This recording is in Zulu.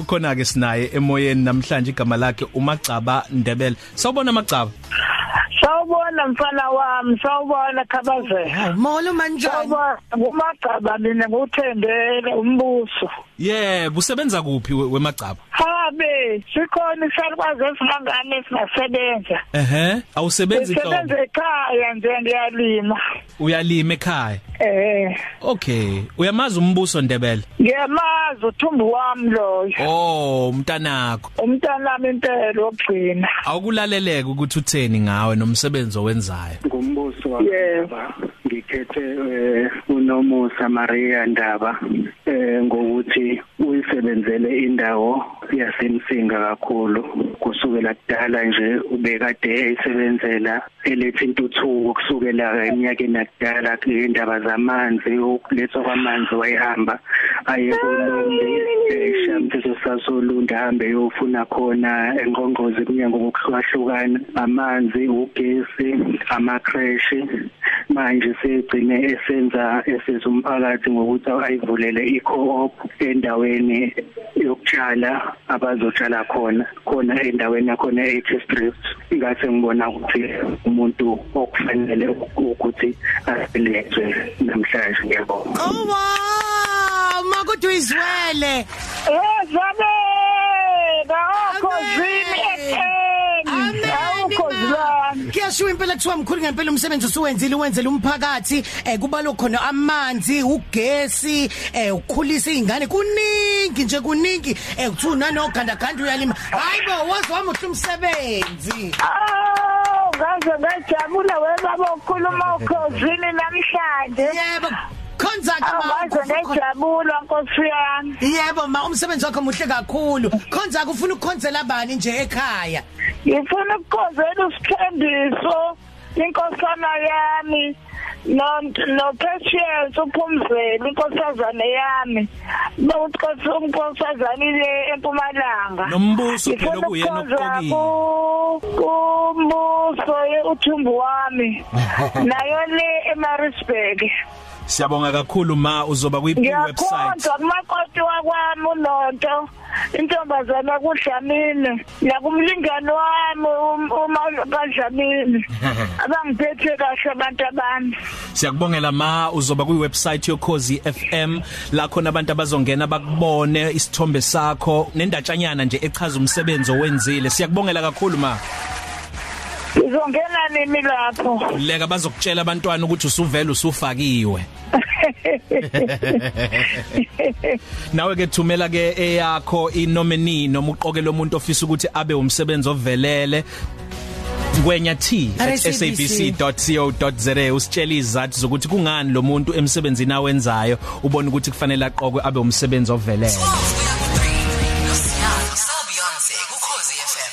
ukhona ke sinaye emoyeni namhlanje igama lakhe uMagcaba Ndebele sawubona Magcaba Sawubona mfana wami, sawubona Khabazela. Hawu molo manjani? Sawubona ngumagcaba mina nguThendele umbuso. yebo usebenza kuphi we- weMagcaba Habe, sikhona isalukwazi esingangane esingasebenza. ehe awusebenzi Sisebenza inhlobo ekhaya nje ngiyalima. uyalima ekhaya Eh, okay uyamazi umbuso Ndebele ngiyamazi uthumbu wami loyo. oh umntanakho Umntana wami impela ogcina. awukulaleleke ukuthi utheni ngawe nomsebenzi owenzayo ngumbuso Yebo. wakhe ngikhethe eh, unomusa Maria Ndaba eh ngokuthi uyisebenzele indawo yasemsinga kakhulu. Kusukela kudala nje ubekade eyisebenzela elethe intuthuko kusukela eminyakeni yakudala indaba zamanzi ukulethwa kwamanzi wayehamba aye kulombi eshamthiso sasolunda hambe yofuna khona engqongqozi kunyango ngokuhlukahlukana amanzi ugesi amacrash manje segcine esenza esiza umphakathi ngokuthi ayivulele i-co-op endaweni yokutshala abazotshala khona khona endaweni yakhona e-District ingase ngibona ukuthi umuntu okufanele ukuthi asilezwe namhlanje ngiyabonga. Oh wow, makuthi uyizwele. Awukho zilana. Kuyashiwa impela kuthiwa mkhulu ngempela umsebenzi usuwenzile uwenzele umphakathi eh kuba lokhona amanzi ugesi eh ukukhulisa izingane kuningi nje kuningi eh kuthi nanoganda ganda uyalima hayibo wazi wami umsebenzi. Aw, ngaze ngajabula webaba ukhuluma ukhosini namhlanje. yebo khonza ke Ngaze ma ngajabula Nkosi yami. yebo ma umsebenzi wakho muhle kakhulu. Khonza ufuna ukukhonzela abani nje ekhaya? Ngifuna ukukhozela usithembiso inkosana yami. No no patience uphumzela inkosazane yami. Bawuthi unkosazane ile empumalanga. Nombuso phela Ngifuna okuyena ukukhonza okuqokile. ku- kumbuso uthumbu wami. Nayo le eMaritzburg. Siyabonga kakhulu ma uzoba kwi website. Ngiyakhonza kumakoti wakwami unonto intombazana kudlamini nakumlingani wami um- uma kadlamini. Abangiphethe kahle abantu abami. Siyakubongela ma uzoba kwi website yokhozi FM la khona abantu abazongena bakubone isithombe sakho. Nendatshanyana nje echaza umsebenzi owenzile. Siyakubongela kakhulu ma. Ngizongena nini lapho? Leka bazokutshela abantwana ukuthi usuvela usufakiwe. Nawe ke thumela ke eyakho inominee noma uqokela umuntu ofisa ukuthi abe umsebenzi ovelele. ngwenya t@sabc.co.za usitshela izathu zokuthi kungani lo muntu emsebenzini awenzayo ubona ukuthi kufanele aqokwe abe umsebenzi ovelele. Beyonce ukhozi FM